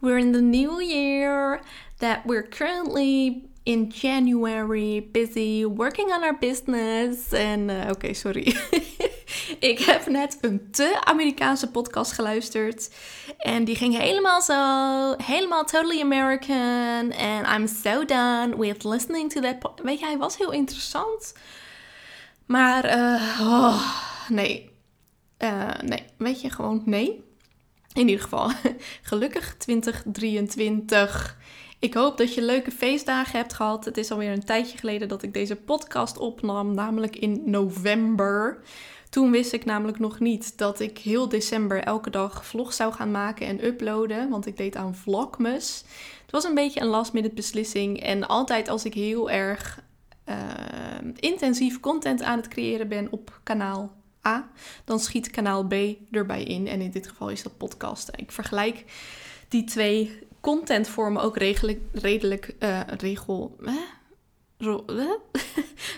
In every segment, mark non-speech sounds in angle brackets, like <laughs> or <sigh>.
we're in the new year, that we're currently in January busy working on our business. En uh, oké, sorry. <laughs> ik heb net een te Amerikaanse podcast geluisterd. En die ging helemaal zo, helemaal totally American. And I'm so done with listening to that. Weet je, hij was heel interessant. Maar, uh, oh, nee. Uh, nee, weet je, gewoon nee. In ieder geval, <laughs> gelukkig 2023. Ik hoop dat je leuke feestdagen hebt gehad. Het is alweer een tijdje geleden dat ik deze podcast opnam, namelijk in november. Toen wist ik namelijk nog niet dat ik heel december elke dag vlogs zou gaan maken en uploaden, want ik deed aan Vlogmas. Het was een beetje een last minute beslissing en altijd als ik heel erg uh, intensief content aan het creëren ben op kanaal Dan schiet kanaal B erbij in. En in dit geval is dat podcast. Ik vergelijk die twee contentvormen ook redelijk, uh, regel. <laughs>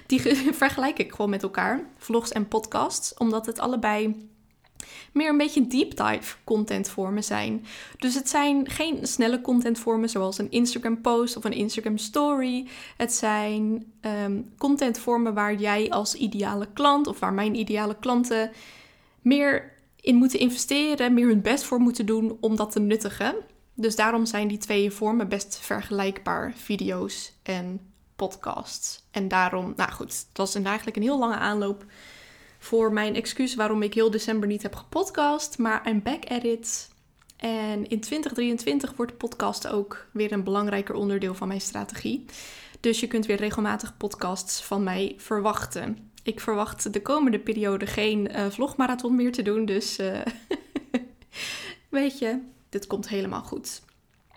Die vergelijk ik gewoon met elkaar, vlogs en podcasts, omdat het allebei meer een beetje deep dive contentvormen zijn. Dus het zijn geen snelle contentvormen zoals een Instagram post of een Instagram story. Het zijn um, contentvormen waar jij als ideale klant of waar mijn ideale klanten meer in moeten investeren, meer hun best voor moeten doen om dat te nuttigen. Dus daarom zijn die twee vormen best vergelijkbaar, video's en podcasts. En daarom, nou goed, het was eigenlijk een heel lange aanloop voor mijn excuus waarom ik heel december niet heb gepodcast. Maar I'm back at it. En in 2023 wordt podcast ook weer een belangrijker onderdeel van mijn strategie. Dus je kunt weer regelmatig podcasts van mij verwachten. Ik verwacht de komende periode geen uh, vlogmarathon meer te doen. Dus uh, <laughs> weet je, dit komt helemaal goed.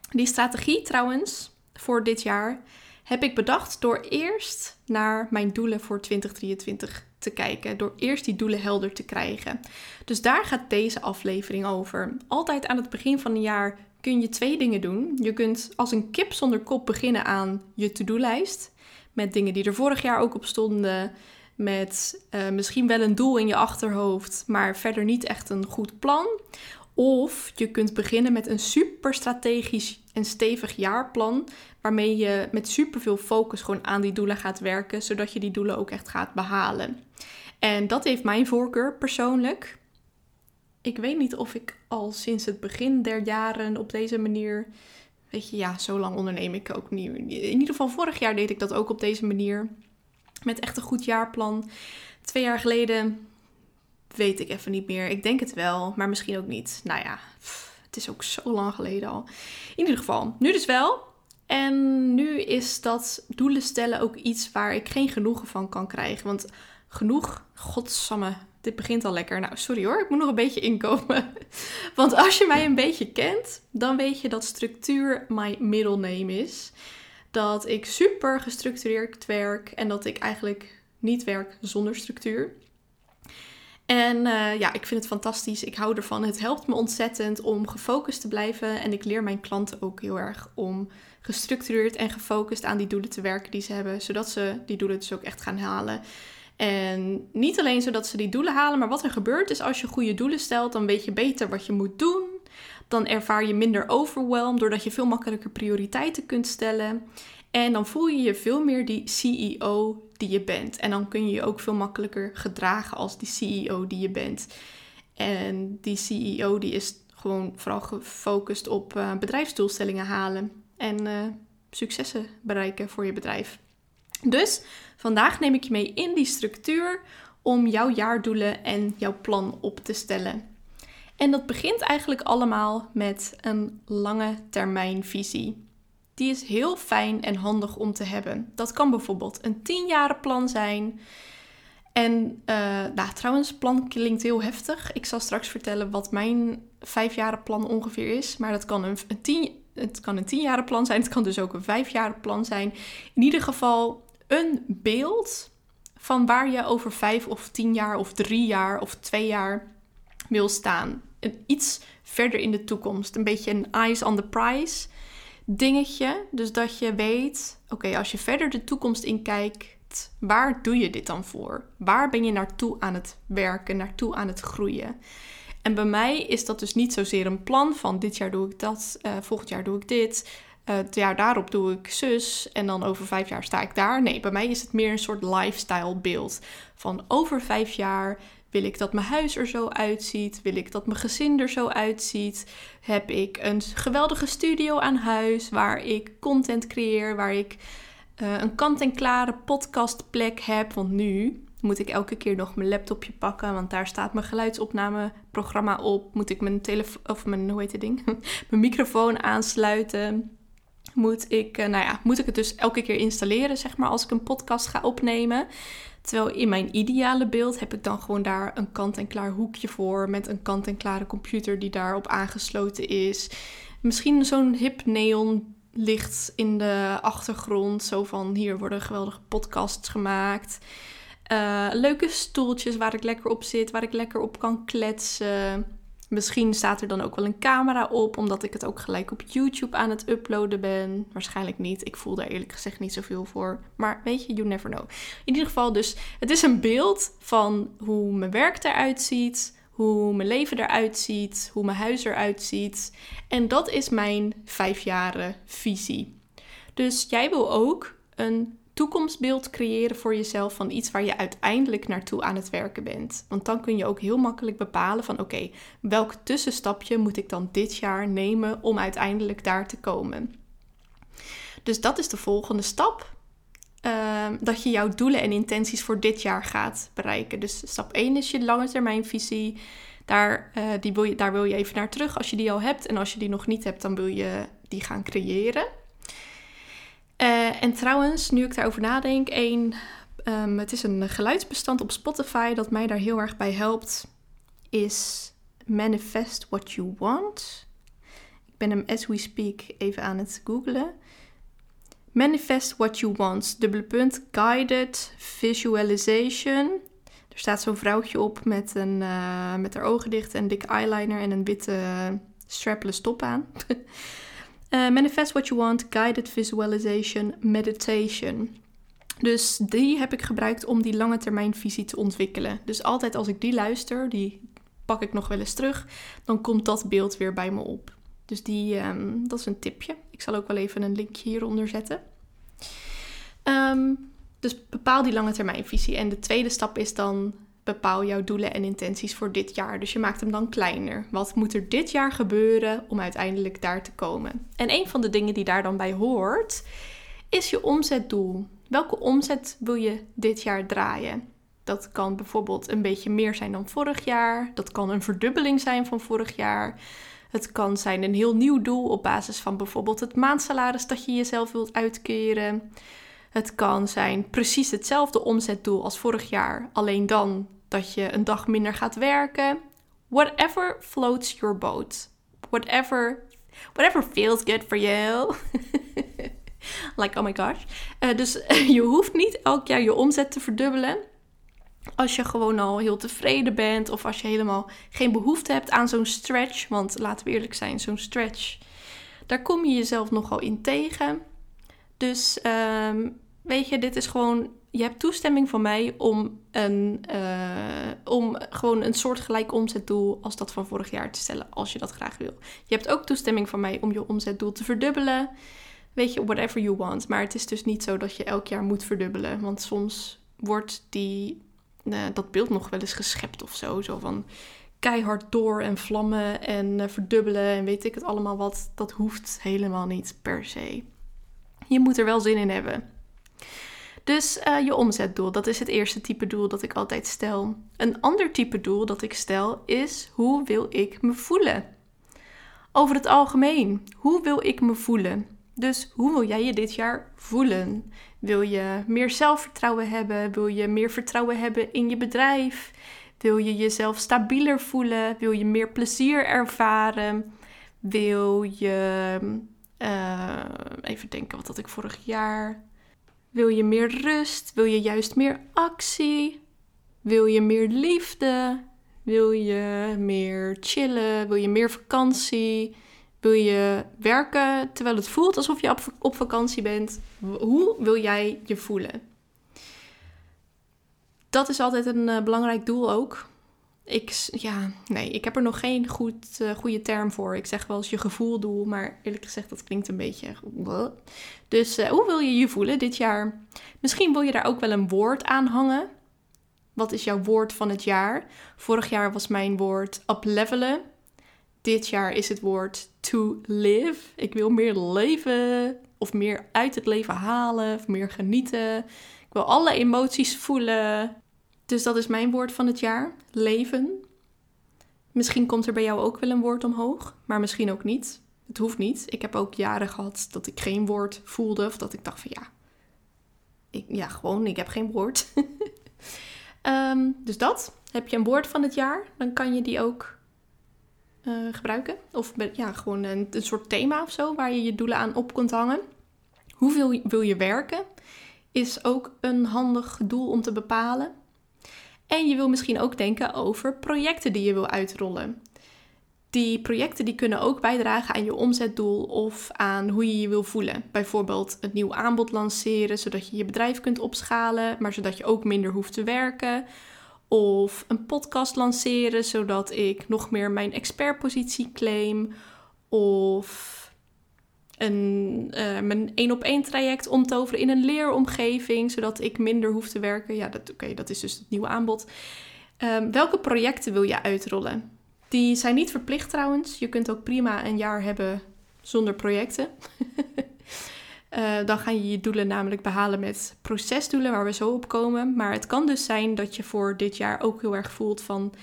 Die strategie trouwens voor dit jaar heb ik bedacht door eerst naar mijn doelen voor 2023 te kijken. Door eerst die doelen helder te krijgen. Dus daar gaat deze aflevering over. Altijd aan het begin van een jaar kun je twee dingen doen. Je kunt als een kip zonder kop beginnen aan je to-do-lijst. Met dingen die er vorig jaar ook op stonden. Met uh, misschien wel een doel in je achterhoofd, maar verder niet echt een goed plan. Of je kunt beginnen met een super strategisch en stevig jaarplan. Waarmee je met superveel focus gewoon aan die doelen gaat werken. Zodat je die doelen ook echt gaat behalen. En dat heeft mijn voorkeur persoonlijk. Ik weet niet of ik al sinds het begin der jaren op deze manier. Weet je, ja, zo lang onderneem ik ook niet. In ieder geval vorig jaar deed ik dat ook op deze manier. Met echt een goed jaarplan. Twee jaar geleden weet ik even niet meer. Ik denk het wel, maar misschien ook niet. Nou ja, het is ook zo lang geleden al. In ieder geval, nu dus wel. En nu is dat doelen stellen ook iets waar ik geen genoegen van kan krijgen. Want genoeg, godsamme, dit begint al lekker. Nou, sorry hoor, ik moet nog een beetje inkomen. <laughs> Want als je mij een beetje kent, dan weet je dat structuur my middle name is. Dat ik super gestructureerd werk en dat ik eigenlijk niet werk zonder structuur. En uh, ja, ik vind het fantastisch. Ik hou ervan. Het helpt me ontzettend om gefocust te blijven. En ik leer mijn klanten ook heel erg om gestructureerd en gefocust aan die doelen te werken die ze hebben. Zodat ze die doelen dus ook echt gaan halen. En niet alleen zodat ze die doelen halen, maar wat er gebeurt is als je goede doelen stelt, dan weet je beter wat je moet doen. Dan ervaar je minder overwhelmed doordat je veel makkelijker prioriteiten kunt stellen. En dan voel je je veel meer die CEO die je bent. En dan kun je je ook veel makkelijker gedragen als die CEO die je bent. En die CEO die is gewoon vooral gefocust op uh, bedrijfsdoelstellingen halen en uh, successen bereiken voor je bedrijf. Dus vandaag neem ik je mee in die structuur om jouw jaardoelen en jouw plan op te stellen. En dat begint eigenlijk allemaal met een lange termijn visie. Die is heel fijn en handig om te hebben. Dat kan bijvoorbeeld een 10 plan zijn. En uh, nou, trouwens, plan klinkt heel heftig. Ik zal straks vertellen wat mijn 5 plan ongeveer is. Maar dat kan een, een 10 het kan een plan zijn, het kan dus ook een plan zijn. In ieder geval een beeld van waar je over vijf of tien jaar of drie jaar of twee jaar wil staan. Iets verder in de toekomst. Een beetje een eyes on the prize dingetje. Dus dat je weet, oké, als je verder de toekomst in kijkt, waar doe je dit dan voor? Waar ben je naartoe aan het werken, naartoe aan het groeien? En bij mij is dat dus niet zozeer een plan van dit jaar doe ik dat, uh, volgend jaar doe ik dit, uh, het jaar daarop doe ik zus en dan over vijf jaar sta ik daar. Nee, bij mij is het meer een soort lifestyle beeld van over vijf jaar wil ik dat mijn huis er zo uitziet? Wil ik dat mijn gezin er zo uitziet? Heb ik een geweldige studio aan huis waar ik content creëer, waar ik uh, een kant-en-klare podcastplek heb? Want nu moet ik elke keer nog mijn laptopje pakken, want daar staat mijn geluidsopnameprogramma op. Moet ik mijn telefoon of mijn hoe heet het ding? <laughs> mijn microfoon aansluiten. Moet ik, uh, nou ja, moet ik het dus elke keer installeren, zeg maar, als ik een podcast ga opnemen. Terwijl in mijn ideale beeld heb ik dan gewoon daar een kant-en-klaar hoekje voor. Met een kant-en-klare computer die daarop aangesloten is. Misschien zo'n hip neon licht in de achtergrond. Zo van hier worden geweldige podcasts gemaakt. Uh, leuke stoeltjes waar ik lekker op zit, waar ik lekker op kan kletsen. Misschien staat er dan ook wel een camera op, omdat ik het ook gelijk op YouTube aan het uploaden ben. Waarschijnlijk niet. Ik voel daar eerlijk gezegd niet zoveel voor. Maar weet je, you never know. In ieder geval, dus het is een beeld van hoe mijn werk eruit ziet, hoe mijn leven eruit ziet, hoe mijn huis eruit ziet. En dat is mijn vijfjaren visie. Dus jij wil ook een toekomstbeeld creëren voor jezelf van iets waar je uiteindelijk naartoe aan het werken bent. Want dan kun je ook heel makkelijk bepalen van oké, welk tussenstapje moet ik dan dit jaar nemen om uiteindelijk daar te komen. Dus dat is de volgende stap. Ehm, dat je jouw doelen en intenties voor dit jaar gaat bereiken. Dus stap 1 is je lange termijn visie. Daar, uh, die wil je, daar wil je even naar terug als je die al hebt. En als je die nog niet hebt, dan wil je die gaan creëren. Uh, en trouwens, nu ik daarover nadenk, één, um, het is een geluidsbestand op Spotify dat mij daar heel erg bij helpt, is Manifest What You Want. Ik ben hem as we speak even aan het googlen. Manifest What You Want, dubbele punt, Guided Visualization. Er staat zo'n vrouwtje op met, een, uh, met haar ogen dicht en dik eyeliner en een witte strapless top aan. <laughs> Uh, manifest What You Want, Guided Visualization Meditation. Dus die heb ik gebruikt om die lange termijn visie te ontwikkelen. Dus altijd als ik die luister, die pak ik nog wel eens terug, dan komt dat beeld weer bij me op. Dus die, um, dat is een tipje. Ik zal ook wel even een linkje hieronder zetten. Um, dus bepaal die lange termijn visie. En de tweede stap is dan bepaal jouw doelen en intenties voor dit jaar. Dus je maakt hem dan kleiner. Wat moet er dit jaar gebeuren om uiteindelijk daar te komen? En een van de dingen die daar dan bij hoort, is je omzetdoel. Welke omzet wil je dit jaar draaien? Dat kan bijvoorbeeld een beetje meer zijn dan vorig jaar. Dat kan een verdubbeling zijn van vorig jaar. Het kan zijn een heel nieuw doel op basis van bijvoorbeeld het maandsalaris dat je jezelf wilt uitkeren. Het kan zijn precies hetzelfde omzetdoel als vorig jaar, alleen dan dat je een dag minder gaat werken. Whatever floats your boat. Whatever, whatever feels good for you. <laughs> like, oh my gosh. Uh, dus <laughs> je hoeft niet elk jaar je omzet te verdubbelen. Als je gewoon al heel tevreden bent of als je helemaal geen behoefte hebt aan zo'n stretch. Want laten we eerlijk zijn, zo'n stretch, daar kom je jezelf nogal in tegen. Dus um, weet je, dit is gewoon je hebt toestemming van mij om, een, uh, om gewoon een soortgelijk omzetdoel als dat van vorig jaar te stellen, als je dat graag wil. Je hebt ook toestemming van mij om je omzetdoel te verdubbelen. Weet je, whatever you want. Maar het is dus niet zo dat je elk jaar moet verdubbelen. Want soms wordt die, uh, dat beeld nog wel eens geschept of zo. Zo van keihard door en vlammen en uh, verdubbelen en weet ik het allemaal wat. Dat hoeft helemaal niet per se. Je moet er wel zin in hebben. Dus uh, je omzetdoel, dat is het eerste type doel dat ik altijd stel. Een ander type doel dat ik stel is hoe wil ik me voelen? Over het algemeen, hoe wil ik me voelen? Dus hoe wil jij je dit jaar voelen? Wil je meer zelfvertrouwen hebben? Wil je meer vertrouwen hebben in je bedrijf? Wil je jezelf stabieler voelen? Wil je meer plezier ervaren? Wil je Uh, even denken, wat had ik vorig jaar? Wil je meer rust? Wil je juist meer actie? Wil je meer liefde? Wil je meer chillen? Wil je meer vakantie? Wil je werken terwijl het voelt alsof je op, vakantie bent? Hoe wil jij je voelen? Dat is altijd een uh, belangrijk doel ook. Ik, ja, nee, ik heb er nog geen goed, uh, goede term voor. Ik zeg wel eens je gevoeldoel, maar eerlijk gezegd, dat klinkt een beetje. Dus uh, hoe wil je je voelen dit jaar? Misschien wil je daar ook wel een woord aan hangen. Wat is jouw woord van het jaar? Vorig jaar was mijn woord uplevelen. Dit jaar is het woord to live. Ik wil meer leven of meer uit het leven halen of meer genieten. Ik wil alle emoties voelen. Dus dat is mijn woord van het jaar: leven. Misschien komt er bij jou ook wel een woord omhoog, maar misschien ook niet. Het hoeft niet. Ik heb ook jaren gehad dat ik geen woord voelde of dat ik dacht van ja, ik, ja gewoon, ik heb geen woord. um, <laughs> dus dat. Heb je een woord van het jaar, dan kan je die ook uh, gebruiken. Of ja, gewoon een, een soort thema of zo waar je je doelen aan op kunt hangen. Hoeveel wil je werken? Is ook een handig doel om te bepalen. En je wil misschien ook denken over projecten die je wil uitrollen. Die projecten die kunnen ook bijdragen aan je omzetdoel of aan hoe je je wil voelen. Bijvoorbeeld een nieuw aanbod lanceren, zodat je je bedrijf kunt opschalen, maar zodat je ook minder hoeft te werken. Of een podcast lanceren, zodat ik nog meer mijn expertpositie claim. Of een, uh, mijn één op één traject omtoveren in een leeromgeving, zodat ik minder hoef te werken. Ja, dat, oké, dat is dus het nieuwe aanbod. Um, welke projecten wil je uitrollen? Die zijn niet verplicht trouwens. Je kunt ook prima een jaar hebben zonder projecten. uh, <laughs> dan ga je je doelen namelijk behalen met procesdoelen, waar we zo op komen. Maar het kan dus zijn dat je voor dit jaar ook heel erg voelt van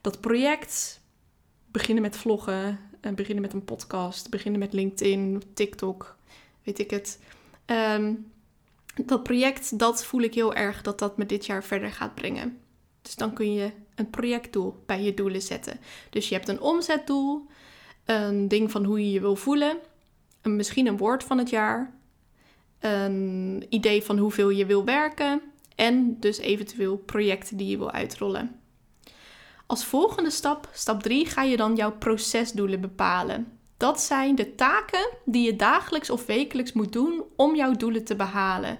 dat project. Beginnen met vloggen, uh, beginnen met een podcast, beginnen met LinkedIn, TikTok, weet ik het. Um, dat project, dat voel ik heel erg dat dat me dit jaar verder gaat brengen. Dus dan kun je een projectdoel bij je doelen zetten. Dus je hebt een omzetdoel, een ding van hoe je je wil voelen, een, misschien een woord van het jaar, een idee van hoeveel je wil werken en dus eventueel projecten die je wil uitrollen. Als volgende stap, stap 3, ga je dan jouw procesdoelen bepalen. Dat zijn de taken die je dagelijks of wekelijks moet doen om jouw doelen te behalen.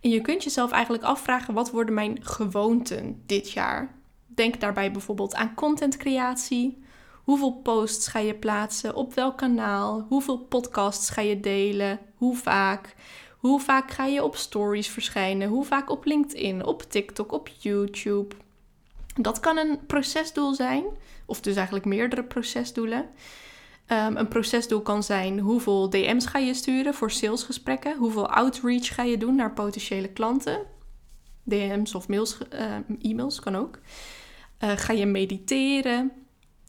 En je kunt jezelf eigenlijk afvragen: wat worden mijn gewoonten dit jaar? Denk daarbij bijvoorbeeld aan contentcreatie. Hoeveel posts ga je plaatsen? Op welk kanaal? Hoeveel podcasts ga je delen? Hoe vaak? Hoe vaak ga je op stories verschijnen? Hoe vaak op LinkedIn, op TikTok, op YouTube? Dat kan een procesdoel zijn, of dus eigenlijk meerdere procesdoelen. Um, een procesdoel kan zijn hoeveel DM's ga je sturen voor salesgesprekken, hoeveel outreach ga je doen naar potentiële klanten. DM's of mails, uh, e-mails kan ook. Uh, ga je mediteren?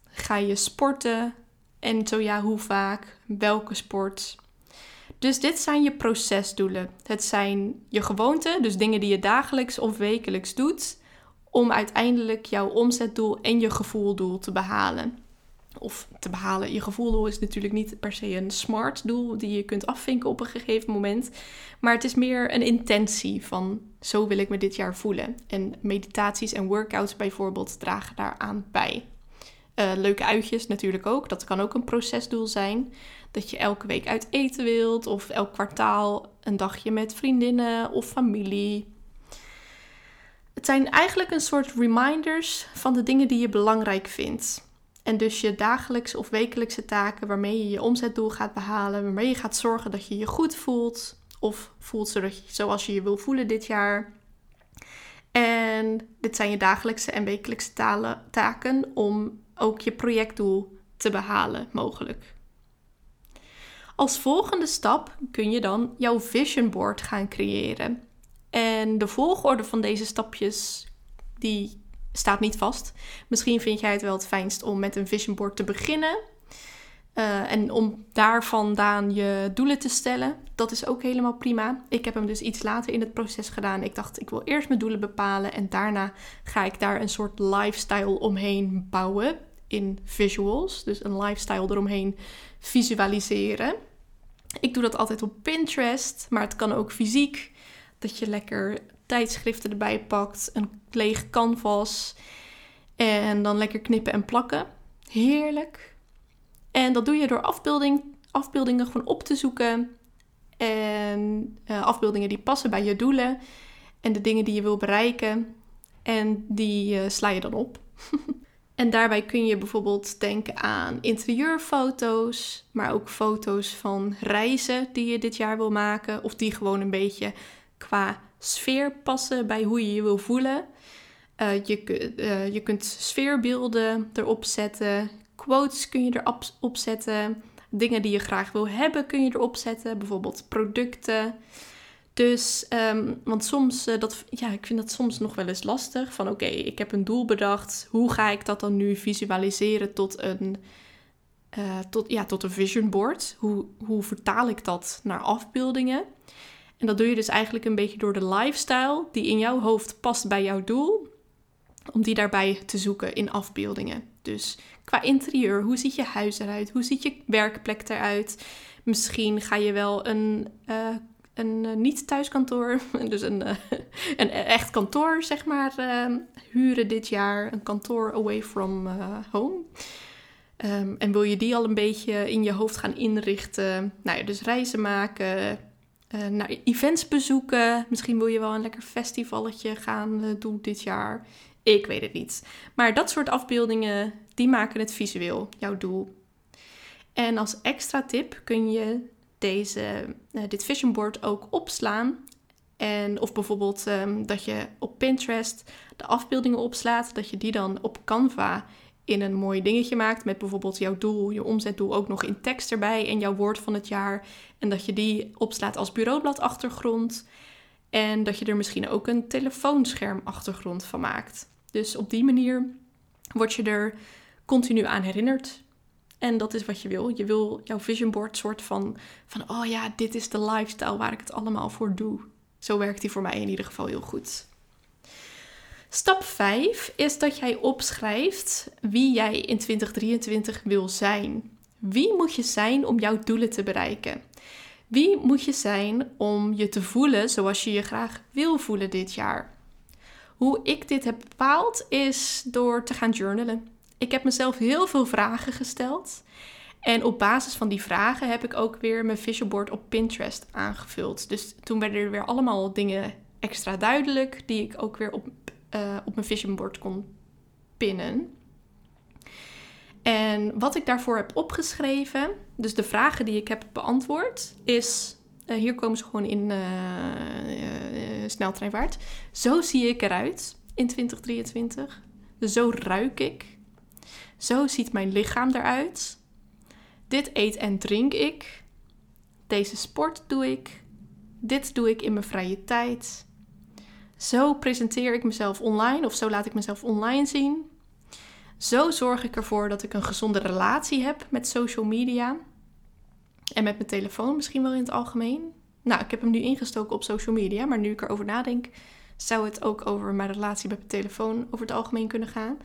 Ga je sporten? En zo ja, hoe vaak? Welke sport? Dus dit zijn je procesdoelen. Het zijn je gewoonten, dus dingen die je dagelijks of wekelijks doet om uiteindelijk jouw omzetdoel en je gevoeldoel te behalen. Of te behalen. Je gevoeldoel is natuurlijk niet per se een smart doel die je kunt afvinken op een gegeven moment. Maar het is meer een intentie van zo wil ik me dit jaar voelen. En meditaties en workouts bijvoorbeeld dragen daaraan bij. Uh, leuke uitjes natuurlijk ook. Dat kan ook een procesdoel zijn. Dat je elke week uit eten wilt of elk kwartaal een dagje met vriendinnen of familie het zijn eigenlijk een soort reminders van de dingen die je belangrijk vindt. En dus je dagelijkse of wekelijkse taken waarmee je je omzetdoel gaat behalen, waarmee je gaat zorgen dat je je goed voelt of voelt je, zoals je je wil voelen dit jaar. En dit zijn je dagelijkse en wekelijkse taken om ook je projectdoel te behalen, mogelijk. Als volgende stap kun je dan jouw vision board gaan creëren. En de volgorde van deze stapjes, die staat niet vast. Misschien vind jij het wel het fijnst om met een vision board te beginnen. Uh, en om daar vandaan je doelen te stellen, dat is ook helemaal prima. Ik heb hem dus iets later in het proces gedaan. Ik dacht, ik wil eerst mijn doelen bepalen en daarna ga ik daar een soort lifestyle omheen bouwen in visuals. Dus een lifestyle eromheen visualiseren. Ik doe dat altijd op Pinterest, maar het kan ook fysiek. Dat je lekker tijdschriften erbij pakt, een leeg canvas en dan lekker knippen en plakken. Heerlijk. En dat doe je door afbeelding, afbeeldingen gewoon op te zoeken. En uh, afbeeldingen die passen bij je doelen en de dingen die je wil bereiken. En die uh, sla je dan op. <laughs> en daarbij kun je bijvoorbeeld denken aan interieurfoto's, maar ook foto's van reizen die je dit jaar wil maken. Of die gewoon een beetje qua sfeer passen bij hoe je je wil voelen. Uh, je, uh, je kunt sfeerbeelden erop zetten, quotes kun je erop zetten, dingen die je graag wil hebben kun je erop zetten, bijvoorbeeld producten. Dus, um, want soms, uh, dat, ja, ik vind dat soms nog wel eens lastig. Van oké, ik heb een doel bedacht. Hoe ga ik dat dan nu visualiseren tot een, tot, ja, tot een vision board? Hoe, hoe vertaal ik dat naar afbeeldingen? En dat doe je dus eigenlijk een beetje door de lifestyle die in jouw hoofd past bij jouw doel. Om die daarbij te zoeken in afbeeldingen. Dus qua interieur, hoe ziet je huis eruit? Hoe ziet je werkplek eruit? Misschien ga je wel een uh, een uh, niet thuiskantoor, <laughs> dus een, uh, een echt kantoor, zeg maar, huren dit jaar. Een kantoor away from home. Um, en wil je die al een beetje in je hoofd gaan inrichten? Nou ja, dus reizen maken, naar events bezoeken. Misschien wil je wel een lekker festivalletje gaan doen dit jaar. Ik weet het niet. Maar dat soort afbeeldingen, die maken het visueel, jouw doel. En als extra tip kun je deze, uh, dit vision board ook opslaan. En of bijvoorbeeld um, dat je op Pinterest de afbeeldingen opslaat, dat je die dan op Canva in een mooi dingetje maakt met bijvoorbeeld jouw doel, je omzetdoel ook nog in tekst erbij en jouw woord van het jaar. En dat je die opslaat als bureaubladachtergrond. En dat je er misschien ook een telefoonschermachtergrond van maakt. Dus op die manier word je er continu aan herinnerd. En dat is wat je wil. Je wil jouw vision board soort van, van oh ja, dit is de lifestyle waar ik het allemaal voor doe. Zo werkt die voor mij in ieder geval heel goed. Stap 5 is dat jij opschrijft wie jij in 2023 wil zijn. Wie moet je zijn om jouw doelen te bereiken? Wie moet je zijn om je te voelen zoals je je graag wil voelen dit jaar? Hoe ik dit heb bepaald is door te gaan journalen. Ik heb mezelf heel veel vragen gesteld. En op basis van die vragen heb ik ook weer mijn vision board op Pinterest aangevuld. Dus toen werden er weer allemaal dingen extra duidelijk die ik ook weer op, uh, op mijn vision board kon pinnen. En wat ik daarvoor heb opgeschreven, dus de vragen die ik heb beantwoord, is. Uh, hier komen ze gewoon in uh, sneltreinvaart. Zo zie ik eruit in 2023. Zo ruik ik. Zo ziet mijn lichaam eruit. Dit eet en drink ik. Deze sport doe ik. Dit doe ik in mijn vrije tijd. Zo presenteer ik mezelf online of zo laat ik mezelf online zien. Zo zorg ik ervoor dat ik een gezonde relatie heb met social media. En met mijn telefoon misschien wel in het algemeen. Nou, ik heb hem nu ingestoken op social media, maar nu ik erover nadenk, zou het ook over mijn relatie met mijn telefoon over het algemeen kunnen gaan.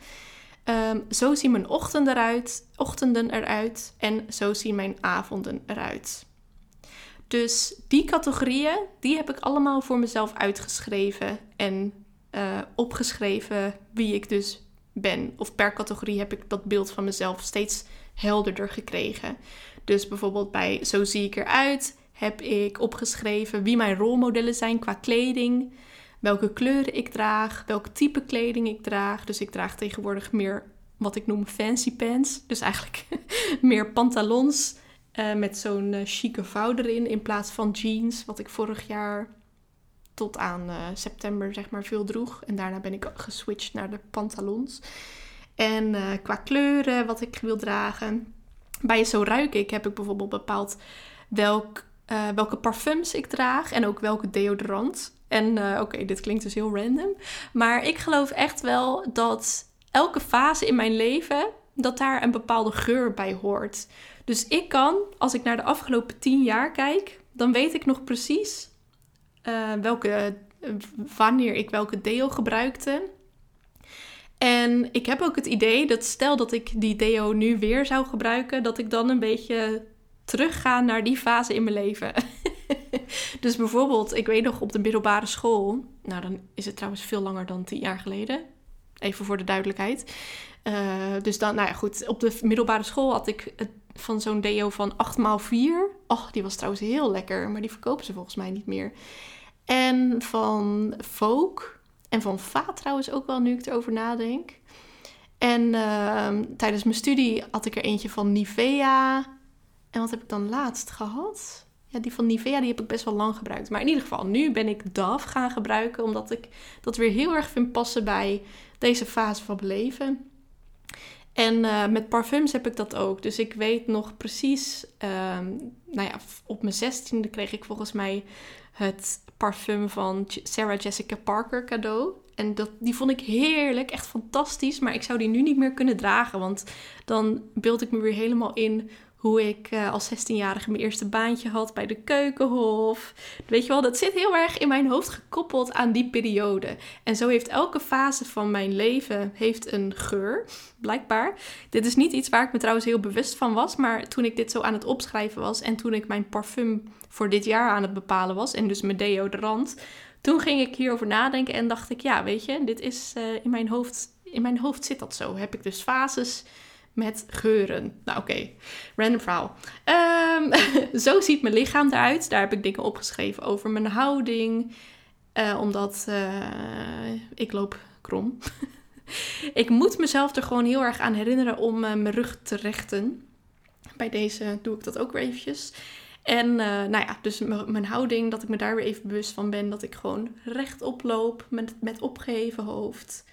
Um, zo zien mijn ochtenden eruit, ochtenden eruit en zo zien mijn avonden eruit. Dus die categorieën, die heb ik allemaal voor mezelf uitgeschreven en uh, opgeschreven wie ik dus ben. Of per categorie heb ik dat beeld van mezelf steeds helderder gekregen. Dus bijvoorbeeld bij Zo zie ik eruit heb ik opgeschreven wie mijn rolmodellen zijn qua kleding welke kleuren ik draag, welk type kleding ik draag. Dus ik draag tegenwoordig meer wat ik noem fancy pants. Dus eigenlijk <laughs> meer pantalons uh, met zo'n uh, chique vouw erin in plaats van jeans, wat ik vorig jaar tot aan uh, september zeg maar veel droeg. En daarna ben ik geswitcht naar de pantalons. En qua kleuren, wat ik wil dragen. Bij Zo Ruik Ik heb ik bijvoorbeeld bepaald welk, welke parfums ik draag en ook welke deodorant. En oké, dit klinkt dus heel random. Maar ik geloof echt wel dat elke fase in mijn leven, dat daar een bepaalde geur bij hoort. Dus ik kan, als ik naar de afgelopen tien jaar kijk, dan weet ik nog precies uh, welke, wanneer ik welke deo gebruikte. En ik heb ook het idee dat stel dat ik die deo nu weer zou gebruiken, dat ik dan een beetje teruggaan naar die fase in mijn leven. <laughs> dus bijvoorbeeld, ik weet nog op de middelbare school. Nou, dan is het trouwens veel langer dan tien jaar geleden. Even voor de duidelijkheid. Uh, dus dan, nou ja, goed. Op de middelbare school had ik van zo'n deo van 8x4. Och, die was trouwens heel lekker. Maar die verkopen ze volgens mij niet meer. En van Folk. En van Va trouwens ook wel, nu ik erover nadenk. En uh, tijdens mijn studie had ik er eentje van Nivea. En wat heb ik dan laatst gehad? Ja, die van Nivea die heb ik best wel lang gebruikt. Maar in ieder geval, nu ben ik DAF gaan gebruiken. Omdat ik dat weer heel erg vind passen bij deze fase van mijn leven. En uh, met parfums heb ik dat ook. Dus ik weet nog precies, uh, nou ja, op mijn zestiende kreeg ik volgens mij het parfum van Sarah Jessica Parker cadeau. En dat, die vond ik heerlijk, echt fantastisch. Maar ik zou die nu niet meer kunnen dragen. Want dan beeld ik me weer helemaal in hoe ik uh, als 16-jarige mijn eerste baantje had bij de keukenhof. Weet je wel, dat zit heel erg in mijn hoofd gekoppeld aan die periode. En zo heeft elke fase van mijn leven heeft een geur, blijkbaar. Dit is niet iets waar ik me trouwens heel bewust van was. Maar toen ik dit zo aan het opschrijven was en toen ik mijn parfum voor dit jaar aan het bepalen was... en dus mijn deodorant... Toen ging ik hierover nadenken en dacht ik, ja, weet je, dit is uh, in mijn hoofd, in mijn hoofd zit dat zo. Heb ik dus fases met geuren. Nou, oké, random verhaal. Um, <laughs> zo ziet mijn lichaam eruit. Daar heb ik dingen opgeschreven over mijn houding, uh, omdat uh, ik loop krom. <laughs> ik moet mezelf er gewoon heel erg aan herinneren om mijn rug te rechten. Bij deze doe ik dat ook weer eventjes. En nou ja, dus mijn houding, dat ik me daar weer even bewust van ben. Dat ik gewoon rechtop loop met, met opgeheven hoofd.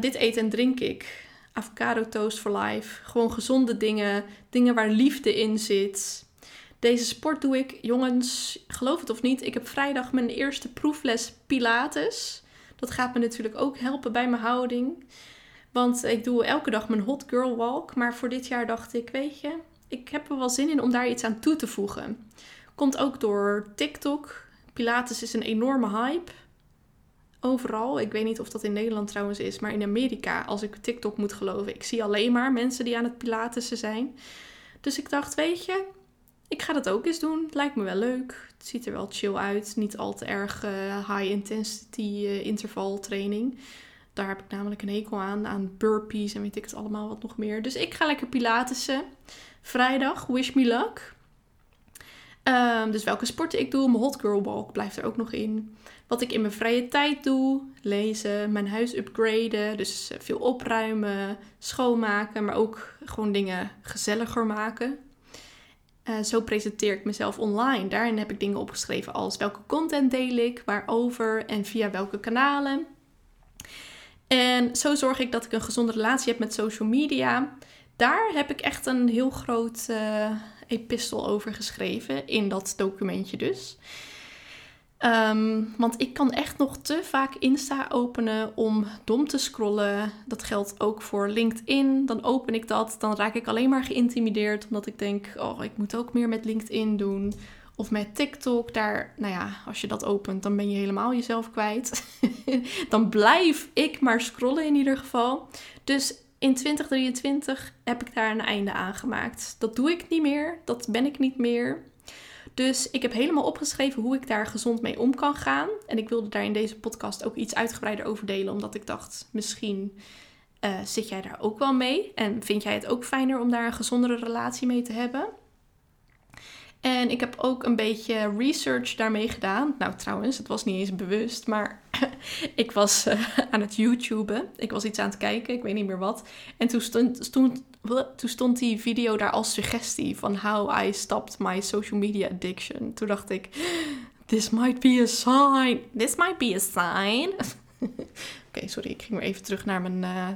Dit eet en drink ik. Avocado toast for life. Gewoon gezonde dingen. Dingen waar liefde in zit. Deze sport doe ik, jongens, geloof het of niet. Ik heb vrijdag mijn eerste proefles Pilates. Dat gaat me natuurlijk ook helpen bij mijn houding. Want ik doe elke dag mijn hot girl walk. Maar voor dit jaar dacht ik, weet je, ik heb er wel zin in om daar iets aan toe te voegen. Komt ook door TikTok. Pilates is een enorme hype. Overal. Ik weet niet of dat in Nederland trouwens is, maar in Amerika, als ik TikTok moet geloven, ik zie alleen maar mensen die aan het Pilatessen zijn. Dus ik dacht, weet je, ik ga dat ook eens doen. Lijkt me wel leuk. Het ziet er wel chill uit. Niet al te erg uh, high intensity uh, interval training. Daar heb ik namelijk een hekel aan. Aan burpees en weet ik het allemaal wat nog meer. Dus ik ga lekker pilatessen. Vrijdag, wish me luck. Um, dus welke sporten ik doe. Mijn hot girl walk blijft er ook nog in. Wat ik in mijn vrije tijd doe. Lezen, mijn huis upgraden. Dus eh, veel opruimen, schoonmaken. Maar ook gewoon dingen gezelliger maken. Uh, zo presenteer ik mezelf online. Daarin heb ik dingen opgeschreven als welke content deel ik, waarover en via welke kanalen. En zo zorg ik dat ik een gezonde relatie heb met social media. Daar heb ik echt een heel groot uh, epistel over geschreven, in dat documentje dus. Um, want ik kan echt nog te vaak Insta openen om dom te scrollen. Dat geldt ook voor LinkedIn. Dan open ik dat, dan raak ik alleen maar geïntimideerd, omdat ik denk, oh, ik moet ook meer met LinkedIn doen. Of met TikTok, daar, nou ja, als je dat opent, dan ben je helemaal jezelf kwijt. <laughs> dan blijf ik maar scrollen in ieder geval. Dus in 2023 heb ik daar een einde aan gemaakt. Dat doe ik niet meer, dat ben ik niet meer. Dus ik heb helemaal opgeschreven hoe ik daar gezond mee om kan gaan. En ik wilde daar in deze podcast ook iets uitgebreider over delen, omdat ik dacht, misschien uh, zit jij daar ook wel mee. En vind jij het ook fijner om daar een gezondere relatie mee te hebben? En ik heb ook een beetje research daarmee gedaan. Nou, trouwens, het was niet eens bewust, maar <laughs> ik was uh, <laughs> aan het YouTuben. Ik was iets aan het kijken, ik weet niet meer wat. En toen stond, toen stond die video daar als suggestie van how I stopped my social media addiction. Toen dacht ik, this might be a sign. This might be a sign. <laughs> Oké, sorry, ik ging weer even terug naar mijn uh,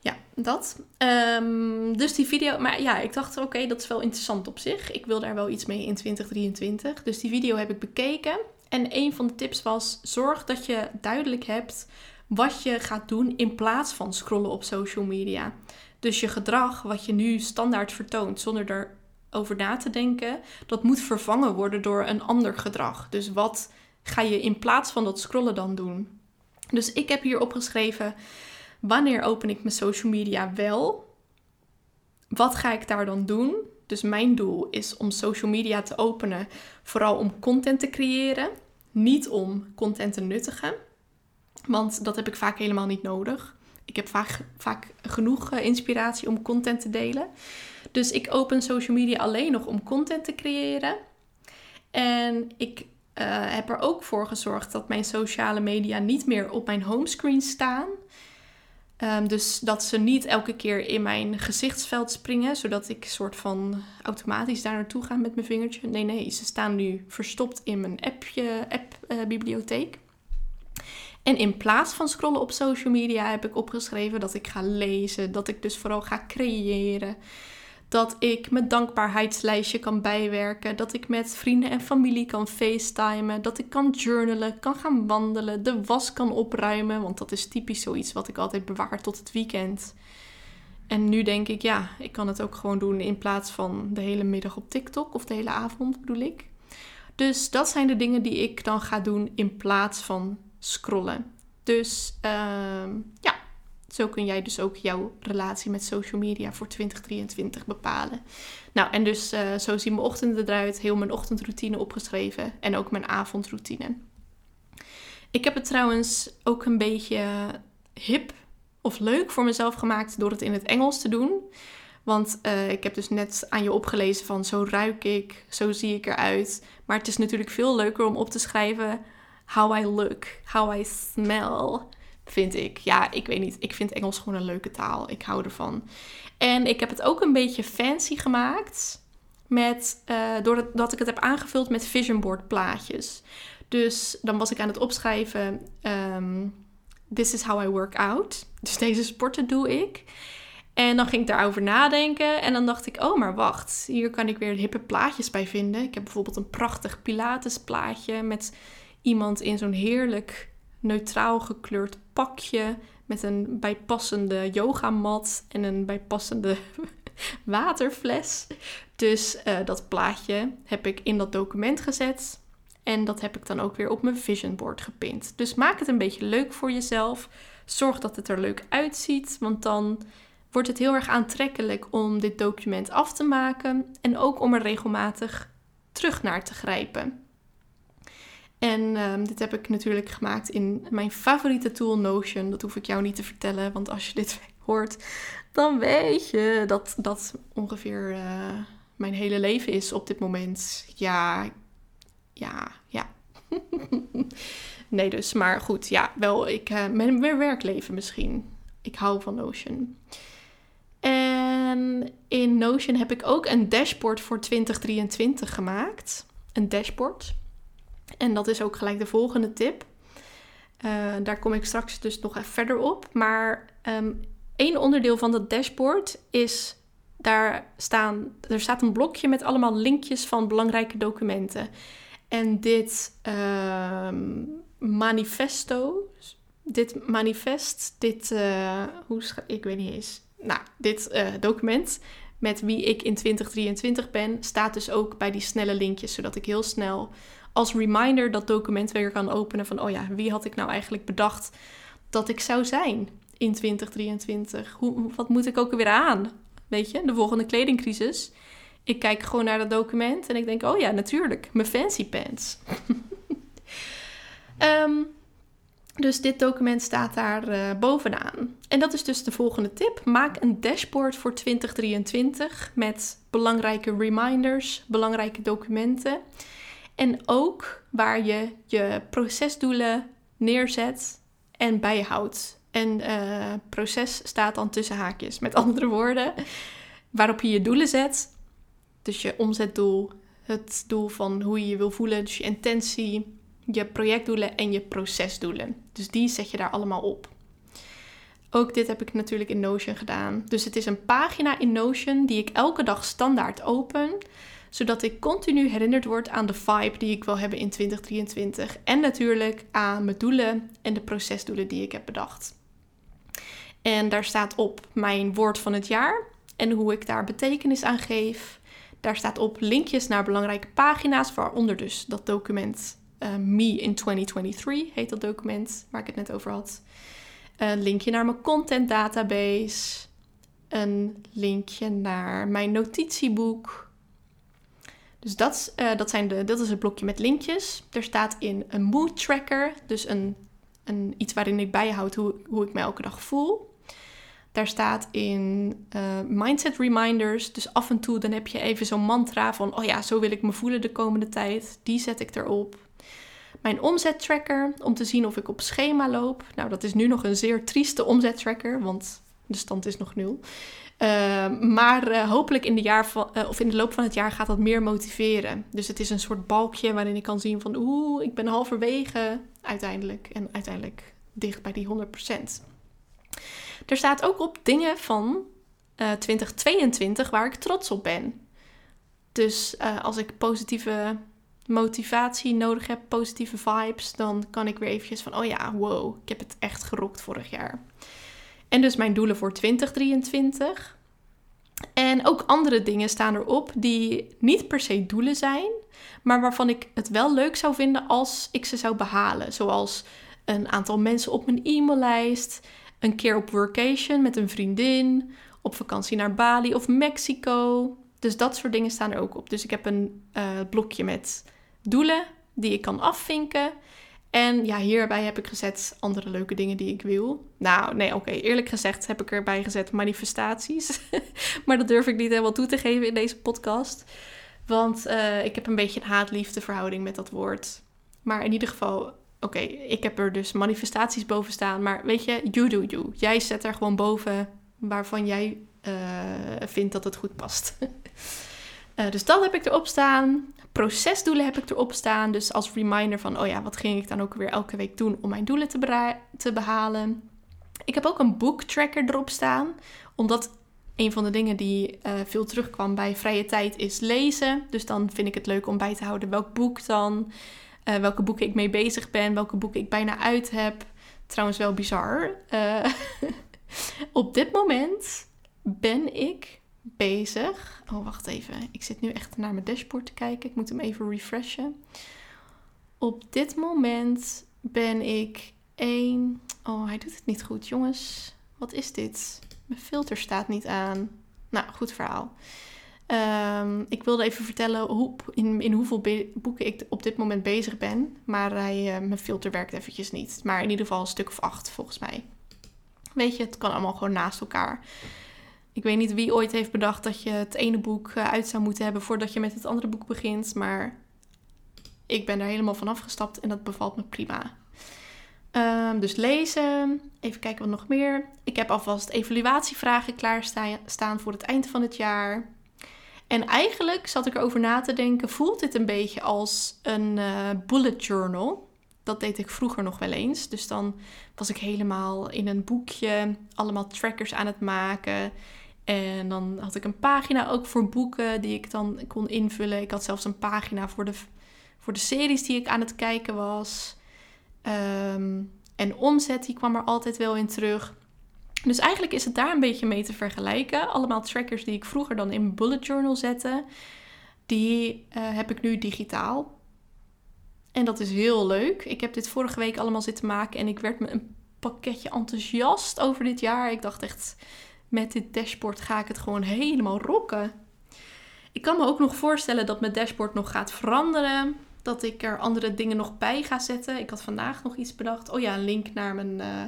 ja, dat. Um, dus die video. Maar ja, ik dacht, oké, dat is wel interessant op zich. Ik wil daar wel iets mee in 2023. Dus die video heb ik bekeken. En een van de tips was: zorg dat je duidelijk hebt wat je gaat doen in plaats van scrollen op social media. Dus je gedrag, wat je nu standaard vertoont zonder erover na te denken, dat moet vervangen worden door een ander gedrag. Dus wat ga je in plaats van dat scrollen dan doen? Dus ik heb hier opgeschreven Wanneer open ik mijn social media wel? Wat ga ik daar dan doen? Dus mijn doel is om social media te openen, vooral om content te creëren, niet om content te nuttigen. Want dat heb ik vaak helemaal niet nodig. Ik heb vaak, vaak genoeg eh, inspiratie om content te delen. Dus ik open social media alleen nog om content te creëren. En ik uh, heb er ook voor gezorgd dat mijn sociale media niet meer op mijn homescreen staan. Ehm, dus dat ze niet elke keer in mijn gezichtsveld springen, zodat ik soort van automatisch daar naartoe ga met mijn vingertje. Nee, nee, ze staan nu verstopt in mijn appje, app-bibliotheek. Uh, en in plaats van scrollen op social media heb ik opgeschreven dat ik ga lezen, dat ik dus vooral ga creëren. Dat ik mijn dankbaarheidslijstje kan bijwerken. Dat ik met vrienden en familie kan facetimen. Dat ik kan journalen, kan gaan wandelen. De was kan opruimen. Want dat is typisch zoiets wat ik altijd bewaar tot het weekend. En nu denk ik, ja, ik kan het ook gewoon doen in plaats van de hele middag op TikTok. Of de hele avond bedoel ik. Dus dat zijn de dingen die ik dan ga doen in plaats van scrollen. Dus uh, ja, zo kun jij dus ook jouw relatie met social media voor 2023 bepalen. Nou, en dus uh, zo zien mijn ochtenden eruit. Heel mijn ochtendroutine opgeschreven. En ook mijn avondroutine. Ik heb het trouwens ook een beetje hip of leuk voor mezelf gemaakt door het in het Engels te doen. Want uh, ik heb dus net aan je opgelezen van zo ruik ik, zo zie ik eruit. Maar het is natuurlijk veel leuker om op te schrijven how I look, how I smell, vind ik. Ja, ik weet niet. Ik vind Engels gewoon een leuke taal. Ik hou ervan. En ik heb het ook een beetje fancy gemaakt. Met, uh, doordat ik het heb aangevuld met vision board plaatjes. Dus dan was ik aan het opschrijven. Um, This is how I work out. Dus deze sporten doe ik. En dan ging ik daarover nadenken. En dan dacht ik, oh, maar wacht. Hier kan ik weer hippe plaatjes bij vinden. Ik heb bijvoorbeeld een prachtig Pilates plaatje met iemand in zo'n heerlijk neutraal gekleurd pakje met een bijpassende yogamat en een bijpassende <laughs> waterfles. Dus uh, dat plaatje heb ik in dat document gezet. En dat heb ik dan ook weer op mijn vision board gepint. Dus maak het een beetje leuk voor jezelf. Zorg dat het er leuk uitziet, want dan wordt het heel erg aantrekkelijk om dit document af te maken en ook om er regelmatig terug naar te grijpen. En um, dit heb ik natuurlijk gemaakt in mijn favoriete tool Notion. Dat hoef ik jou niet te vertellen, want als je dit <laughs> hoort, dan weet je dat dat ongeveer uh, mijn hele leven is op dit moment. Ja, ja, ja. <laughs> nee, dus, maar goed, ja, wel, ik, uh, mijn werkleven misschien. Ik hou van Notion. En in Notion heb ik ook een dashboard voor 2023 gemaakt. Een dashboard. En dat is ook gelijk de volgende tip. Uh, daar kom ik straks dus nog even verder op. Maar um, één onderdeel van dat dashboard is. Daar staan, er staat een blokje met allemaal linkjes van belangrijke documenten. En dit uh, manifesto, dit manifest, dit, uh, hoe ik weet niet eens, nou, dit uh, document met wie ik in 2023 ben, staat dus ook bij die snelle linkjes, zodat ik heel snel als reminder dat document weer kan openen van, oh ja, wie had ik nou eigenlijk bedacht dat ik zou zijn in 2023? Hoe, wat moet ik ook weer aan? Weet je, de volgende kledingcrisis. Ik kijk gewoon naar dat document en ik denk, oh ja, natuurlijk, mijn fancy pants. um, <laughs> dus dit document staat daar uh, bovenaan. En dat is dus de volgende tip. Maak een dashboard voor 2023 met belangrijke reminders, belangrijke documenten. En ook waar je je procesdoelen neerzet en bijhoudt. En uh, proces staat dan tussen haakjes. Met <laughs> andere woorden, waarop je je doelen zet. Dus je omzetdoel, het doel van hoe je je wil voelen, dus je intentie, je projectdoelen en je procesdoelen. Dus die zet je daar allemaal op. Ook dit heb ik natuurlijk in Notion gedaan. Dus het is een pagina in Notion die ik elke dag standaard open zodat ik continu herinnerd word aan de vibe die ik wil hebben in 2023. En natuurlijk aan mijn doelen en de procesdoelen die ik heb bedacht. En daar staat op mijn woord van het jaar en hoe ik daar betekenis aan geef. Daar staat op linkjes naar belangrijke pagina's, waaronder dus dat document uh, Me in 2023 heet dat document waar ik het net over had. Een linkje naar mijn content database. een linkje naar mijn notitieboek. Dus dat, uh, dat, zijn de, dat is het blokje met linkjes. Er staat in een mood tracker, dus een, een, iets waarin ik bijhoud hoe, hoe ik me elke dag voel. Daar staat in uh, mindset reminders. Dus af en toe dan heb je even zo'n mantra van, oh ja, zo wil ik me voelen de komende tijd. Die zet ik erop. Mijn omzettracker om te zien of ik op schema loop. Nou, dat is nu nog een zeer trieste omzettracker, want de stand is nog nul. Uh, maar uh, hopelijk in de, jaar uh, of in de loop van het jaar gaat dat meer motiveren. Dus het is een soort balkje waarin ik kan zien van oeh, ik ben halverwege uiteindelijk. En uiteindelijk dicht bij die 100%. Er staat ook op dingen van 2022 waar ik trots op ben. Dus als ik positieve motivatie nodig heb, positieve vibes, dan kan ik weer eventjes van, oh ja, wow, ik heb het echt gerokt vorig jaar. En dus mijn doelen voor 2023. En ook andere dingen staan erop die niet per se doelen zijn, maar waarvan ik het wel leuk zou vinden als ik ze zou behalen. Zoals een aantal mensen op mijn e-maillijst, een keer op workation met een vriendin, op vakantie naar Bali of Mexico. Dus dat soort dingen staan er ook op. Dus ik heb een uh, blokje met doelen die ik kan afvinken. En ja, hierbij heb ik gezet andere leuke dingen die ik wil. Nou, nee, oké. eerlijk gezegd heb ik erbij gezet manifestaties. <laughs> maar dat durf ik niet helemaal toe te geven in deze podcast. Want uh, ik heb een beetje een haat-liefde verhouding met dat woord. Maar in ieder geval, oké, ik heb er dus manifestaties boven staan. Maar weet je, you do you. Jij zet er gewoon boven waarvan jij uh, vindt dat het goed past. uh, <laughs> dus dat heb ik erop staan procesdoelen heb ik erop staan. Dus als reminder van, oh ja, wat ging ik dan ook weer elke week doen om mijn doelen te, te behalen. Ik heb ook een boektracker erop staan. Omdat een van de dingen die uh, veel terugkwam bij vrije tijd is lezen. Dus dan vind ik het leuk om bij te houden welk boek dan. Uh, welke boeken ik mee bezig ben. Welke boeken ik bijna uit heb. Trouwens wel bizar. Uh, <laughs> op dit moment ben ik bezig. Oh, wacht even. Ik zit nu echt naar mijn dashboard te kijken. Ik moet hem even refreshen. Op dit moment ben ik één. Oh, hij doet het niet goed, jongens. Wat is dit? Mijn filter staat niet aan. Nou, goed verhaal. Um, ik wilde even vertellen hoe, in, in hoeveel boeken ik op dit moment bezig ben. Maar hij, uh, mijn filter werkt eventjes niet. Maar in ieder geval een stuk of acht volgens mij. Weet je, het kan allemaal gewoon naast elkaar. Ik weet niet wie ooit heeft bedacht dat je het ene boek eh, uit zou moeten hebben voordat je met het andere boek begint. Maar ik ben daar helemaal van afgestapt en dat bevalt me prima. Um, dus lezen. Even kijken wat nog meer. Ik heb alvast evaluatievragen klaarstaan voor het eind van het jaar. En eigenlijk zat ik erover na te denken: voelt dit een beetje als een uh, bullet journal? Dat deed ik vroeger nog wel eens. Dus dan was ik helemaal in een boekje allemaal trackers aan het maken. En dan had ik een pagina ook voor boeken die ik dan kon invullen. Ik had zelfs een pagina voor de, voor de series die ik aan het kijken was. Ehm, en omzet, die kwam er altijd wel in terug. Dus eigenlijk is het daar een beetje mee te vergelijken. Allemaal trackers die ik vroeger dan in bullet journal zette, die uh, heb ik nu digitaal. En dat is heel leuk. Ik heb dit vorige week allemaal zitten maken en ik werd me een pakketje enthousiast over dit jaar. Ik dacht echt, met dit dashboard ga ik het gewoon helemaal rocken. Ik kan me ook nog voorstellen dat mijn dashboard nog gaat veranderen. Dat ik er andere dingen nog bij ga zetten. Ik had vandaag nog iets bedacht. Oh ja, een link naar mijn, uh,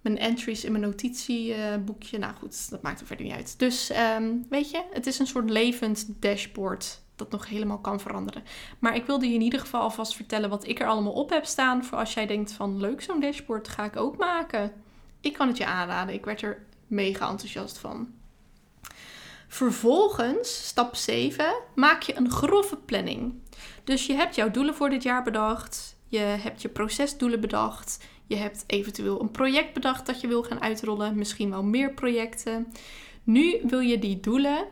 mijn entries in mijn notitieboekje. nou goed, dat maakt er verder niet uit. Dus um, weet je, het is een soort levend dashboard dat nog helemaal kan veranderen. Maar ik wilde je in ieder geval alvast vertellen wat ik er allemaal op heb staan. Voor als jij denkt van leuk zo'n dashboard ga ik ook maken. Ik kan het je aanraden. Ik werd er mega enthousiast van. Vervolgens, stap 7, maak je een grove planning. Dus je hebt jouw doelen voor dit jaar bedacht. Je hebt je procesdoelen bedacht. Je hebt eventueel een project bedacht dat je wil gaan uitrollen. Misschien wel meer projecten. Nu wil je die doelen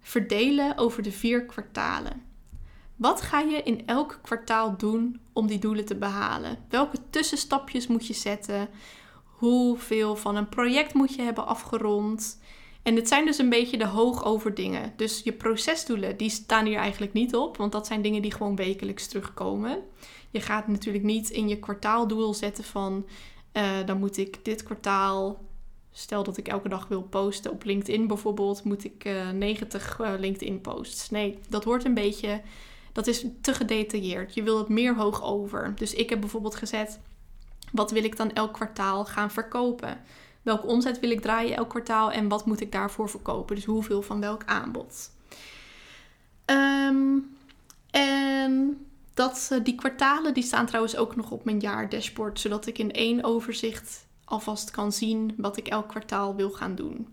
verdelen over de vier kwartalen. Wat ga je in elk kwartaal doen om die doelen te behalen? Welke tussenstapjes moet je zetten? Hoeveel van een project moet je hebben afgerond? En dit zijn dus een beetje de hoogover dingen. Dus je procesdoelen, die staan hier eigenlijk niet op, want dat zijn dingen die gewoon wekelijks terugkomen. Je gaat natuurlijk niet in je kwartaaldoel zetten van, uh, dan moet ik dit kwartaal stel dat ik elke dag wil posten op LinkedIn bijvoorbeeld, moet ik uh, 90 uh, LinkedIn posts. Nee, dat wordt een beetje, dat is te gedetailleerd. Je wil het meer hoog over. Dus ik heb bijvoorbeeld gezet, wat wil ik dan elk kwartaal gaan verkopen? Welke omzet wil ik draaien elk kwartaal en wat moet ik daarvoor verkopen? Dus hoeveel van welk aanbod? Um, en dat, uh, die kwartalen die staan trouwens ook nog op mijn jaardashboard, zodat ik in één overzicht alvast kan zien wat ik elk kwartaal wil gaan doen.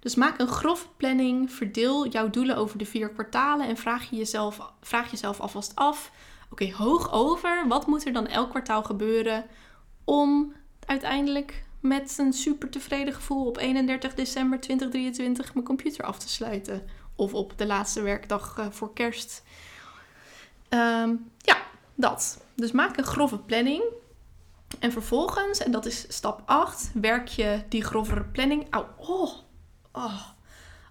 Dus maak een grove planning, verdeel jouw doelen over de vier kwartalen en vraag, je jezelf, vraag jezelf alvast af: oké, hoog over, wat moet er dan elk kwartaal gebeuren om uiteindelijk met een super tevreden gevoel op 31 december 2023 mijn computer af te sluiten? Of op de laatste werkdag uh, voor kerst. Um, ja, dat. Dus maak een grove planning. En vervolgens, en dat is stap 8, werk je die grovere planning. Au, oh, oh,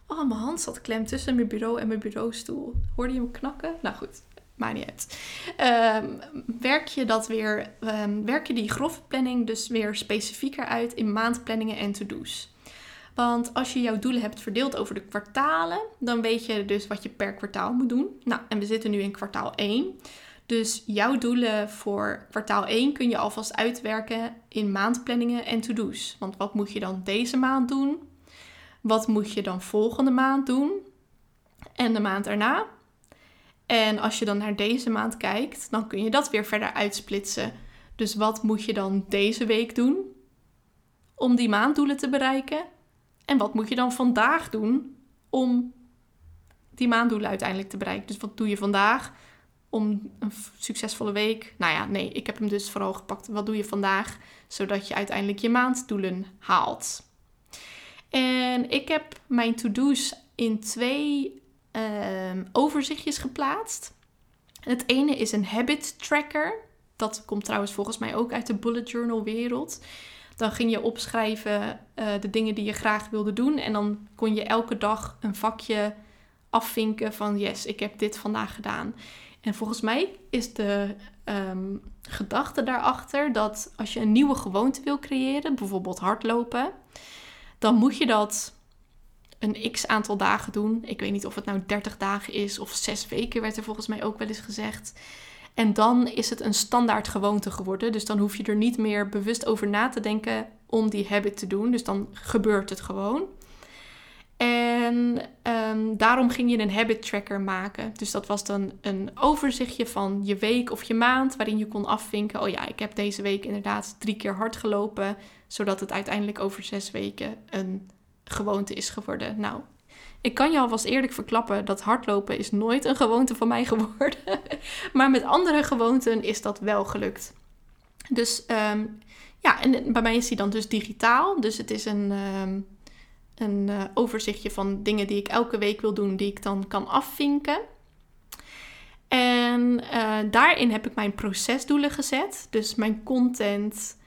oh, mijn hand zat klem tussen mijn bureau en mijn bureaustoel. Hoorde je hem knakken? Nou goed, maakt niet uit. Um, werk je dat weer, um, werk je die grove planning dus weer specifieker uit in maandplanningen en to-do's. Want als je jouw doelen hebt verdeeld over de kwartalen, dan weet je dus wat je per kwartaal moet doen. Nou, en we zitten nu in kwartaal 1. Dus jouw doelen voor kwartaal 1 kun je alvast uitwerken in maandplanningen en to-do's. Want wat moet je dan deze maand doen? Wat moet je dan volgende maand doen? En de maand erna? En als je dan naar deze maand kijkt, dan kun je dat weer verder uitsplitsen. Dus wat moet je dan deze week doen om die maanddoelen te bereiken? En wat moet je dan vandaag doen om die maanddoelen uiteindelijk te bereiken? Dus wat doe je vandaag om een succesvolle week? Nou ja, nee, ik heb hem dus vooral gepakt. Wat doe je vandaag zodat je uiteindelijk je maanddoelen haalt? En ik heb mijn to-do's in twee uh, overzichtjes geplaatst. Het ene is een habit tracker. Dat komt trouwens volgens mij ook uit de bullet journal wereld. Dan ging je opschrijven uh, de dingen die je graag wilde doen. En dan kon je elke dag een vakje afvinken van yes, ik heb dit vandaag gedaan. En volgens mij is de um, gedachte daarachter dat als je een nieuwe gewoonte wil creëren, bijvoorbeeld hardlopen, dan moet je dat een x aantal dagen doen. Ik weet niet of het nou 30 dagen is of 6 weken, werd er volgens mij ook wel eens gezegd. En dan is het een standaard gewoonte geworden. Dus dan hoef je er niet meer bewust over na te denken om die habit te doen. Dus dan gebeurt het gewoon. En um, daarom ging je een habit tracker maken. Dus dat was dan een overzichtje van je week of je maand, waarin je kon afvinken: oh ja, ik heb deze week inderdaad drie keer hard gelopen, zodat het uiteindelijk over zes weken een gewoonte is geworden. Nou, ik kan je alvast eerlijk verklappen dat hardlopen is nooit een gewoonte van mij geworden. <laughs> maar met andere gewoonten is dat wel gelukt. Dus um, ja, en bij mij is die dan dus digitaal. Dus het is een, um, een uh, overzichtje van dingen die ik elke week wil doen, die ik dan kan afvinken. En uh, daarin heb ik mijn procesdoelen gezet. Dus mijn content,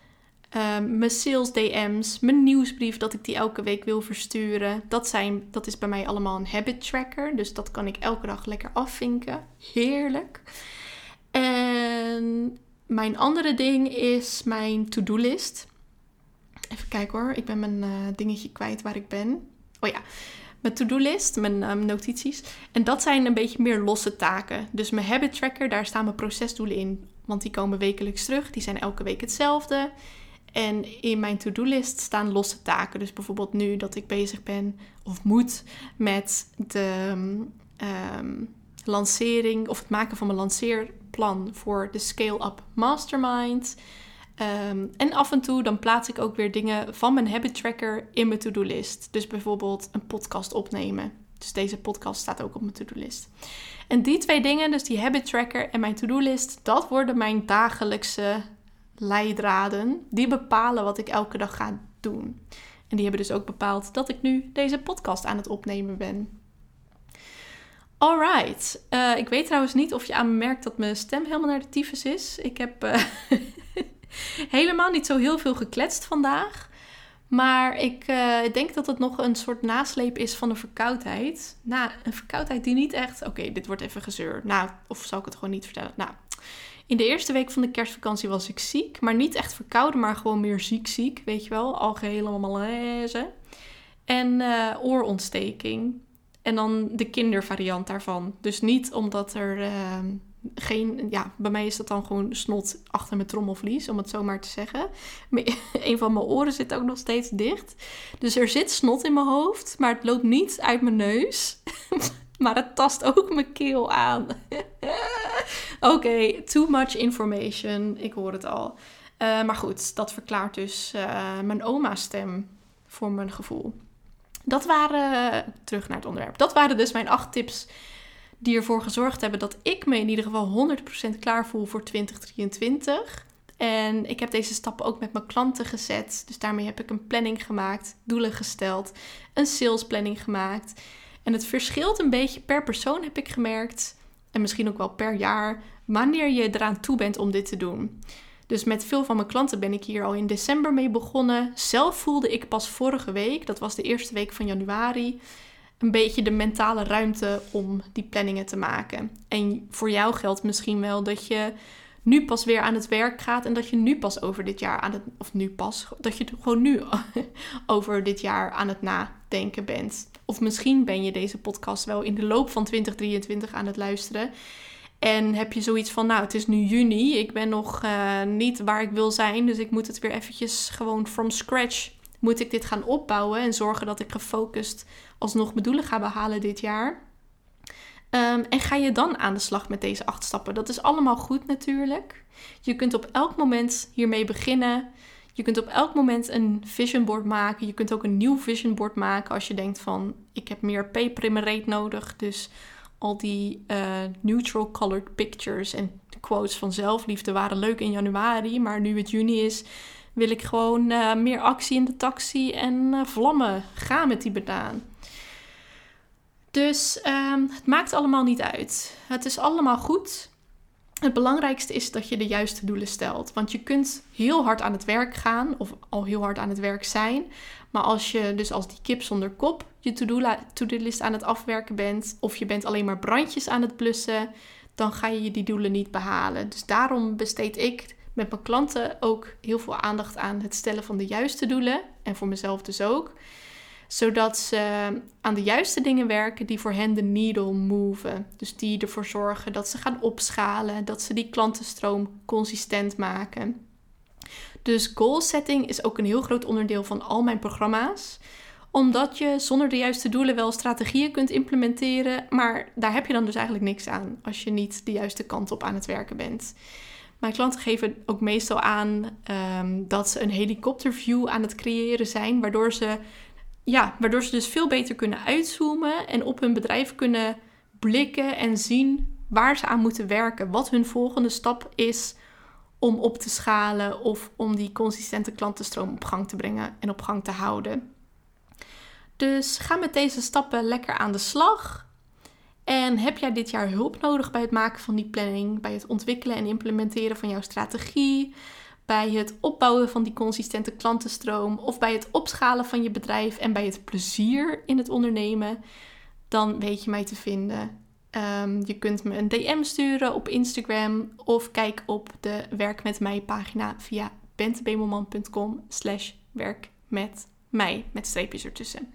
Um, mijn sales DM's, mijn nieuwsbrief dat ik die elke week wil versturen. Dat, zijn, dat is bij mij allemaal een habit tracker. Dus dat kan ik elke dag lekker afvinken. Heerlijk. En mijn andere ding is mijn to-do list. Even kijken hoor, ik ben mijn uh, dingetje kwijt waar ik ben. Oh ja, mijn to-do list, mijn um, notities. En dat zijn een beetje meer losse taken. Dus mijn habit tracker, daar staan mijn procesdoelen in. Want die komen wekelijks terug. Die zijn elke week hetzelfde. En in mijn to-do-list staan losse taken. Dus bijvoorbeeld nu dat ik bezig ben of moet met de um, lancering of het maken van mijn lanceerplan voor de Scale Up Mastermind. Um, en af en toe dan plaats ik ook weer dingen van mijn habit tracker in mijn to-do-list. Dus bijvoorbeeld een podcast opnemen. Dus deze podcast staat ook op mijn to-do-list. En die twee dingen, dus die habit tracker en mijn to-do-list, dat worden mijn dagelijkse leidraden die bepalen wat ik elke dag ga doen. En die hebben dus ook bepaald dat ik nu deze podcast aan het opnemen ben. Alright. Uh, ik weet trouwens niet of je aan me merkt dat mijn stem helemaal naar de tyfus is. Ik heb uh, <laughs> helemaal niet zo heel veel gekletst vandaag. Maar ik uh, denk dat het nog een soort nasleep is van een verkoudheid. Nou, een verkoudheid die niet echt... Oké, dit wordt even gezeur. Nou, of zal ik het gewoon niet vertellen? Nou, In de eerste week van de kerstvakantie was ik ziek, maar niet echt verkouden, maar gewoon meer ziek ziek, weet je wel, algehele malaise. En uh, oorontsteking. En dan de kindervariant daarvan. Dus niet omdat er uh, geen, ja, bij mij is dat dan gewoon snot achter mijn trommelvlies, om het zo maar te zeggen. <laughs> Een van mijn oren zit ook nog steeds dicht. Dus er zit snot in mijn hoofd, maar het loopt niet uit mijn neus. <laughs> maar het tast ook mijn keel aan. <laughs> Oké, too much information. Ik hoor het al. Uh, maar goed, dat verklaart dus uh, mijn oma stem voor mijn gevoel. Dat waren, terug naar het onderwerp, dat waren dus mijn acht tips die ervoor gezorgd hebben dat ik me in ieder geval 100% klaar voel voor 2023. En ik heb deze stappen ook met mijn klanten gezet. Dus daarmee heb ik een planning gemaakt, doelen gesteld, een salesplanning gemaakt. En het verschilt een beetje per persoon, heb ik gemerkt. En misschien ook wel per jaar, wanneer je eraan toe bent om dit te doen. Dus met veel van mijn klanten ben ik hier al in december mee begonnen. Zelf voelde ik pas vorige week, dat was de eerste week van januari, een beetje de mentale ruimte om die planningen te maken. En voor jou geldt misschien wel dat je nu pas weer aan het werk gaat en dat je nu pas over dit jaar aan het, of nu pas, dat je gewoon nu <laughs> over dit jaar aan het bent. Of misschien ben je deze podcast wel in de loop van 2023 aan het luisteren. En heb je zoiets van, nou, het is nu juni, ik ben nog uh, niet waar ik wil zijn, dus ik moet het weer eventjes gewoon from scratch, moet ik dit gaan opbouwen en zorgen dat ik gefocust alsnog mijn doelen ga behalen dit jaar. Um, en ga je dan aan de slag met deze acht stappen? Dat is allemaal goed natuurlijk. Je kunt op elk moment hiermee beginnen. Je kunt op elk moment een vision board maken. Je kunt ook een nieuw vision board maken als je denkt van ik heb meer reet nodig. Dus al die uh, neutral colored pictures en quotes van zelfliefde waren leuk in januari. Maar nu het juni is, wil ik gewoon uh, meer actie in de taxi en uh, vlammen. Ga met die banaan. Dus um, het maakt allemaal niet uit. Het is allemaal goed. Het belangrijkste is dat je de juiste doelen stelt. Want je kunt heel hard aan het werk gaan of al heel hard aan het werk zijn. Maar als je dus als die kip zonder kop je to-do-list aan het afwerken bent, of je bent alleen maar brandjes aan het blussen, dan ga je die doelen niet behalen. Dus daarom besteed ik met mijn klanten ook heel veel aandacht aan het stellen van de juiste doelen. En voor mezelf dus ook. Zodat ze aan de juiste dingen werken die voor hen de needle moven. Dus die ervoor zorgen dat ze gaan opschalen, dat ze die klantenstroom consistent maken. Dus goal setting is ook een heel groot onderdeel van al mijn programma's omdat je zonder de juiste doelen wel strategieën kunt implementeren, maar daar heb je dan dus eigenlijk niks aan als je niet de juiste kant op aan het werken bent. Mijn klanten geven ook meestal aan um, dat ze een helikopterview aan het creëren zijn, waardoor ze, ja, waardoor ze dus veel beter kunnen uitzoomen en op hun bedrijf kunnen blikken en zien waar ze aan moeten werken, wat hun volgende stap is om op te schalen of om die consistente klantenstroom op gang te brengen en op gang te houden. Dus ga met deze stappen lekker aan de slag. En heb jij dit jaar hulp nodig bij het maken van die planning, bij het ontwikkelen en implementeren van jouw strategie, bij het opbouwen van die consistente klantenstroom of bij het opschalen van je bedrijf en bij het plezier in het ondernemen, dan weet je mij te vinden. Um, je kunt me een DM sturen op Instagram of kijk op de Werk met mij pagina via bentebemelman.com slash werk met mij met streepjes ertussen.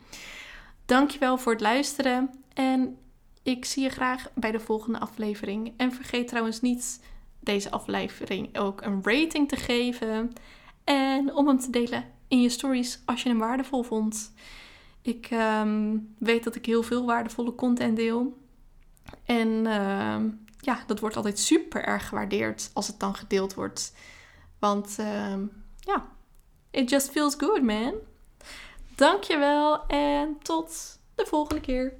Dankjewel voor het luisteren en ik zie je graag bij de volgende aflevering. En vergeet trouwens niet deze aflevering ook een rating te geven en om hem te delen in je stories als je hem waardevol vond. Ik um, weet dat ik heel veel waardevolle content deel. En uh, ja, dat wordt altijd super erg gewaardeerd als het dan gedeeld wordt. Want uh, ja, it just feels good, man. Dankjewel en tot de volgende keer.